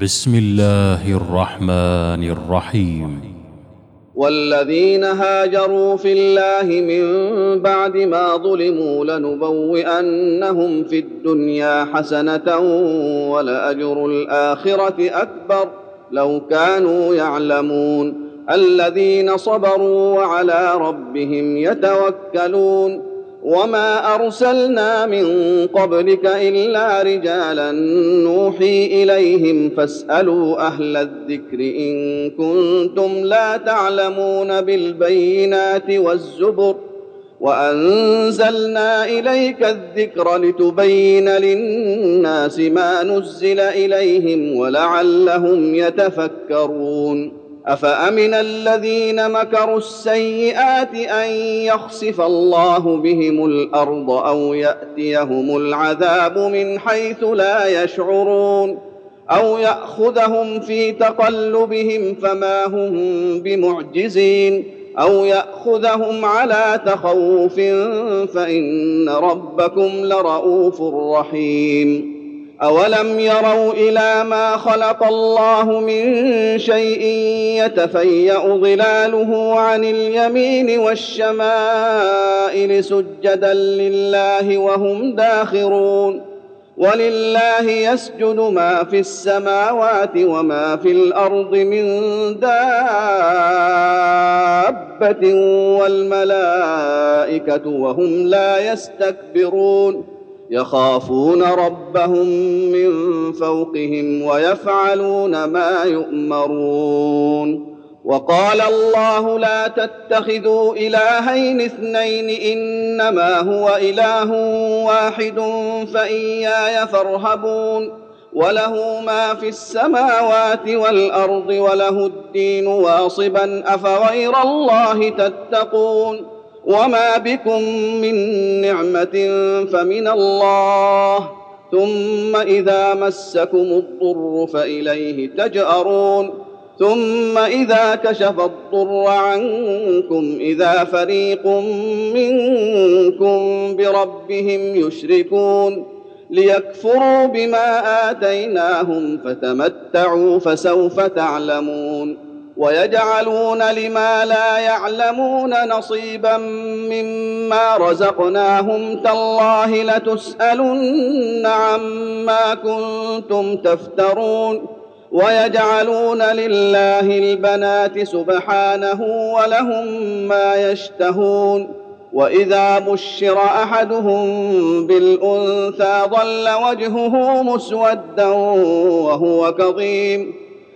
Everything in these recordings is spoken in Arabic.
بسم الله الرحمن الرحيم والذين هاجروا في الله من بعد ما ظلموا لنبوئنهم في الدنيا حسنة ولأجر الآخرة أكبر. لو كانوا يعلمون الذين صبروا وعلى ربهم يتوكلون. وما ارسلنا من قبلك الا رجالا نوحي اليهم فاسالوا أهل الذكر ان كنتم لا تعلمون بالبينات والزبر وانزلنا اليك الذكر لتبين للناس ما نزل اليهم ولعلهم يتفكرون أفأمن الذين مكروا السيئات أن يخسف الله بهم الأرض أو يأتيهم العذاب من حيث لا يشعرون أو يأخذهم في تقلبهم فما هم بمعجزين أو يأخذهم على تخوف فإن ربكم لرءوف رحيم اولم يروا إلى ما خلق الله من شيء يتفيا ظلاله عن اليمين والشمائل سجدا لله وهم داخرون ولله يسجد ما في السماوات وما في الأرض من دابه والملائكه وهم لا يستكبرون يخافون ربهم من فوقهم ويفعلون ما يؤمرون. وقال الله لا تتخذوا إلهين اثنين إنما هو إله واحد فإياي فارهبون. وله ما في السماوات والأرض وله الدين واصبا أفغير الله تتقون. وما بكم من نعمه فمن الله ثم اذا مسكم الضر فاليه تجارون ثم اذا كشف الضر عنكم اذا فريق منكم بربهم يشركون ليكفروا بما اتيناهم فتمتعوا فسوف تعلمون ويجعلون لما لا يعلمون نصيبا مما رزقناهم تالله لتسألن عما كنتم تفترون ويجعلون لله البنات سبحانه ولهم ما يشتهون وإذا بشر أحدهم بالأنثى ظل وجهه مسودا وهو كظيم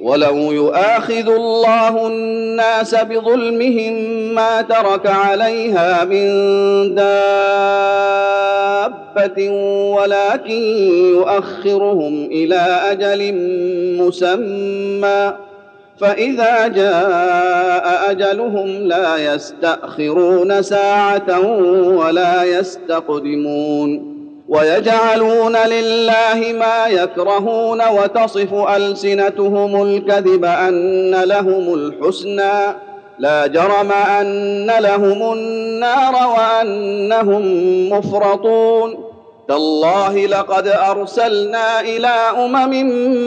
ولو يؤاخذ الله الناس بظلمهم ما ترك عليها من دابة ولكن يؤخرهم إلى أجل مسمى فإذا جاء أجلهم لا يستأخرون ساعة ولا يستقدمون ويجعلون لله ما يكرهون وتصف ألسنتهم الكذب أن لهم الحسنى. لا جرم أن لهم النار وأنهم مفرطون. تالله لقد أرسلنا إلى أمم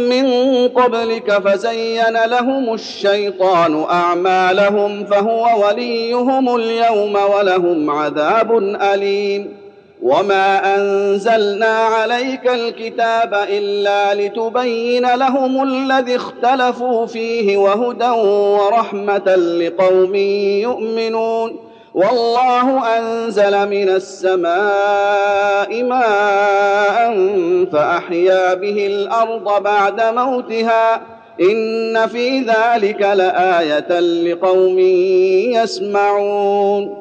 من قبلك فزين لهم الشيطان أعمالهم فهو وليهم اليوم ولهم عذاب أليم. وما انزلنا عليك الكتاب الا لتبين لهم الذي اختلفوا فيه وهدى ورحمه لقوم يؤمنون والله انزل من السماء ماء فاحيا به الأرض بعد موتها ان في ذلك لايه لقوم يسمعون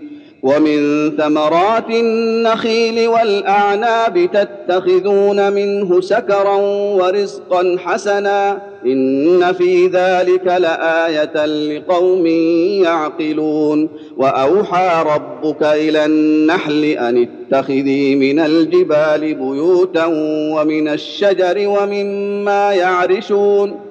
ومن ثمرات النخيل والأعناب تتخذون منه سكرا ورزقا حسنا إن في ذلك لآية لقوم يعقلون. وأوحى ربك إلى النحل أن اتخذي من الجبال بيوتا ومن الشجر ومما يعرشون.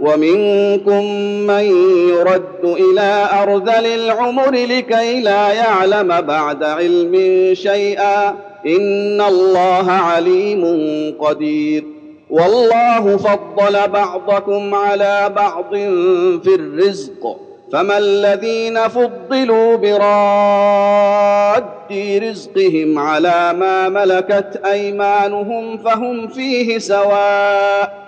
ومنكم من يرد إلى أرذل العمر لكي لا يعلم بعد علم شيئا. إن الله عليم قدير. والله فضل بعضكم على بعض في الرزق. فما الذين فضلوا براد رزقهم على ما ملكت أيمانهم فهم فيه سواء.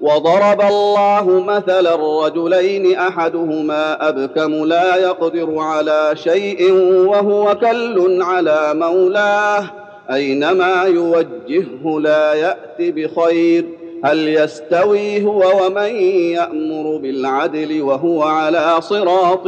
وضرب الله مثلا رجلين أحدهما أبكم لا يقدر على شيء وهو كل على مولاه. أينما يوجهه لا يأت بخير. هل يستوي هو ومن يأمر بالعدل وهو على صراط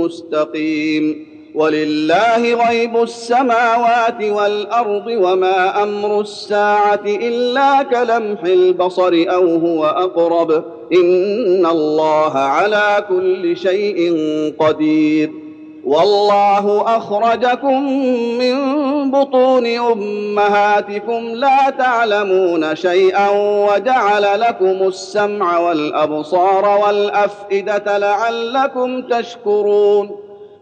مستقيم. ولله غيب السماوات والأرض وما أمر الساعة إلا كلمح البصر أو هو أقرب. إن الله على كل شيء قدير. والله أخرجكم من بطون أمهاتكم لا تعلمون شيئا وجعل لكم السمع والأبصار والأفئدة لعلكم تشكرون.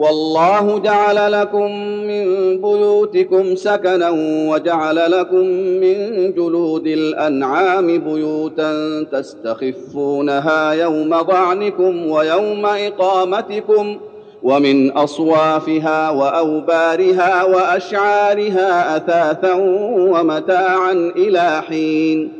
والله جعل لكم من بيوتكم سكنا وجعل لكم من جلود الأنعام بيوتا تستخفونها يوم ظعنكم ويوم إقامتكم ومن أصوافها وأوبارها وأشعارها أثاثا ومتاعا إلى حين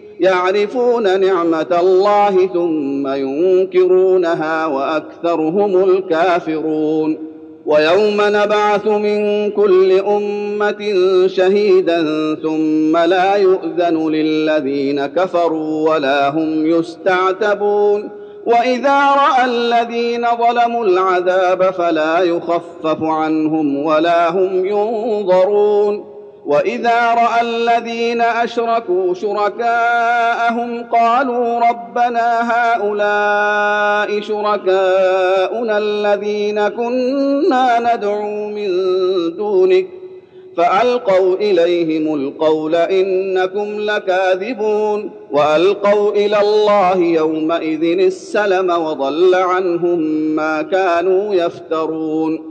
يعرفون نعمة الله ثم ينكرونها وأكثرهم الكافرون. ويوم نبعث من كل أمة شهيدا ثم لا يؤذن للذين كفروا ولا هم يستعتبون. وإذا رأى الذين ظلموا العذاب فلا يخفف عنهم ولا هم ينظرون. وإذا رأى الذين أشركوا شركاءهم قالوا ربنا هؤلاء شركاؤنا الذين كنا ندعو من دونك فألقوا إليهم القول إنكم لكاذبون وألقوا إلى الله يومئذ السلم وضل عنهم ما كانوا يفترون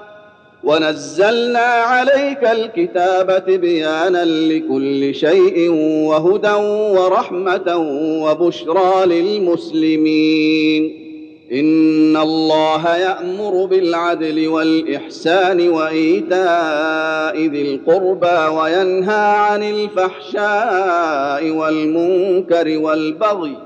ونزلنا عليك الكتاب تبيانا لكل شيء وهدى ورحمة وبشرى للمسلمين. إن الله يأمر بالعدل والإحسان وإيتاء ذي القربى وينهى عن الفحشاء والمنكر والبغي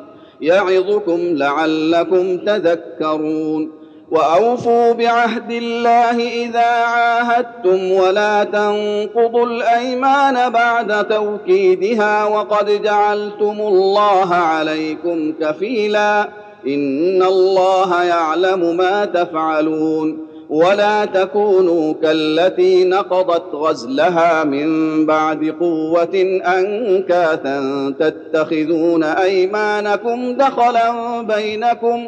يعظكم لعلكم تذكرون. وأوفوا بعهد الله إذا عاهدتم ولا تنقضوا الأيمان بعد توكيدها وقد جعلتم الله عليكم كفيلا إن الله يعلم ما تفعلون ولا تكونوا كالتي نقضت غزلها من بعد قوة أنكاثا تتخذون أيمانكم دخلا بينكم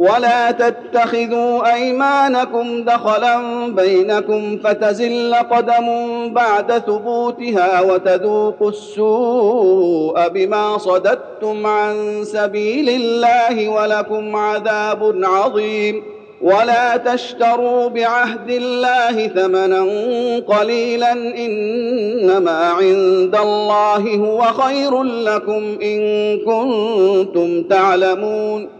ولا تتخذوا ايمانكم دخلا بينكم فتزل قدم بعد ثبوتها وتذوقوا السوء بما صددتم عن سبيل الله ولكم عذاب عظيم ولا تشتروا بعهد الله ثمنا قليلا انما عند الله هو خير لكم ان كنتم تعلمون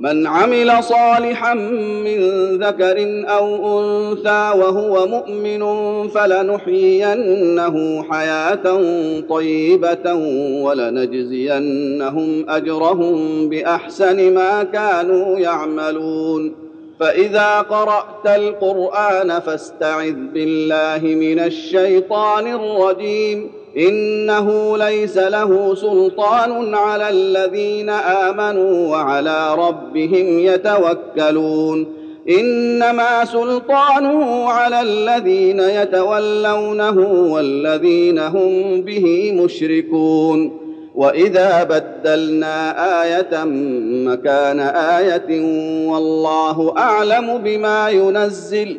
من عمل صالحا من ذكر أو أنثى وهو مؤمن فلنحيينه حياة طيبة ولنجزينهم أجرهم بأحسن ما كانوا يعملون. فإذا قرأت القرآن فاستعذ بالله من الشيطان الرجيم. إنه ليس له سلطان على الذين آمنوا وعلى ربهم يتوكلون. إنما سلطانه على الذين يتولونه والذين هم به مشركون. وإذا بدلنا آية مكان آية والله أعلم بما ينزل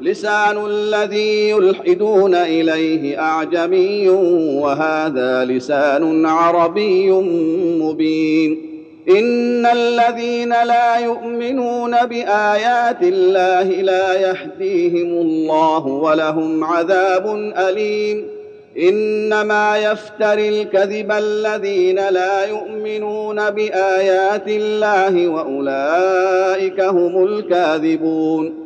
لسان الذي يلحدون إليه أعجمي وهذا لسان عربي مبين. إن الذين لا يؤمنون بآيات الله لا يهديهم الله ولهم عذاب أليم. إنما يفتري الكذب الذين لا يؤمنون بآيات الله وأولئك هم الكاذبون.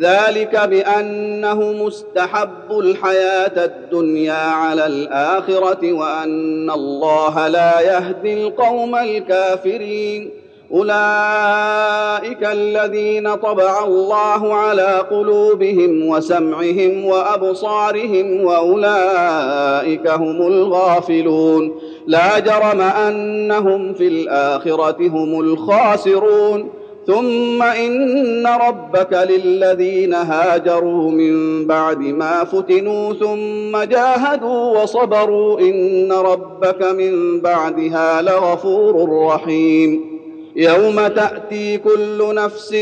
ذلك بأنه مستحب الحياة الدنيا على الآخرة وأن الله لا يهدي القوم الكافرين. أولئك الذين طبع الله على قلوبهم وسمعهم وأبصارهم وأولئك هم الغافلون. لا جرم أنهم في الآخرة هم الخاسرون. ثم إن ربك للذين هاجروا من بعد ما فتنوا ثم جاهدوا وصبروا إن ربك من بعدها لغفور رحيم. يوم تأتي كل نفس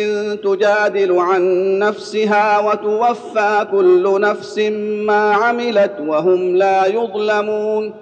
تجادل عن نفسها وتوفى كل نفس ما عملت وهم لا يظلمون.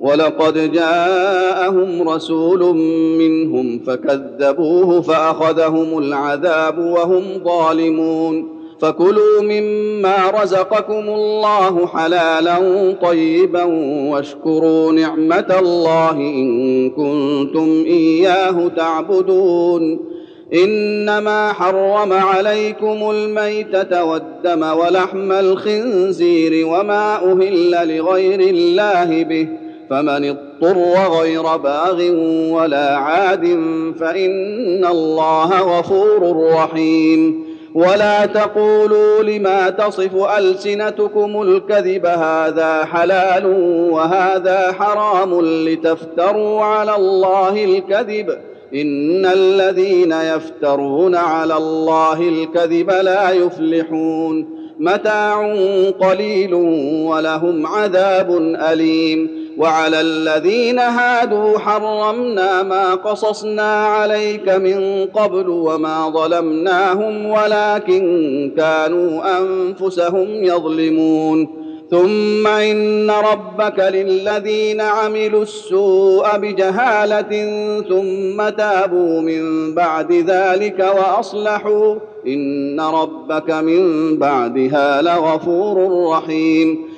ولقد جاءهم رسول منهم فكذبوه فأخذهم العذاب وهم ظالمون فكلوا مما رزقكم الله حلالا طيبا واشكروا نعمة الله إن كنتم إياه تعبدون إنما حرم عليكم الميتة والدم ولحم الخنزير وما أهل لغير الله به فمن اضطر غير باغ ولا عاد فإن الله غفور رحيم. ولا تقولوا لما تصف ألسنتكم الكذب هذا حلال وهذا حرام لتفتروا على الله الكذب. إن الذين يفترون على الله الكذب لا يفلحون. متاع قليل ولهم عذاب أليم. وعلى الذين هادوا حرمنا ما قصصنا عليك من قبل وما ظلمناهم ولكن كانوا أنفسهم يظلمون. ثم إن ربك للذين عملوا السوء بجهالة ثم تابوا من بعد ذلك وأصلحوا إن ربك من بعدها لغفور رحيم.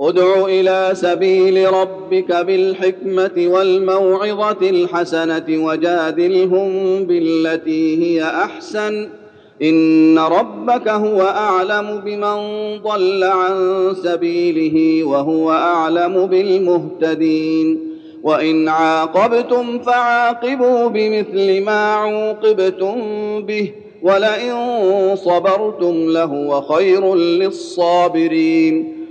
ادع إلى سبيل ربك بالحكمة والموعظة الحسنة وجادلهم بالتي هي أحسن. إن ربك هو أعلم بمن ضل عن سبيله وهو أعلم بالمهتدين. وإن عاقبتم فعاقبوا بمثل ما عوقبتم به ولئن صبرتم لهو خير للصابرين.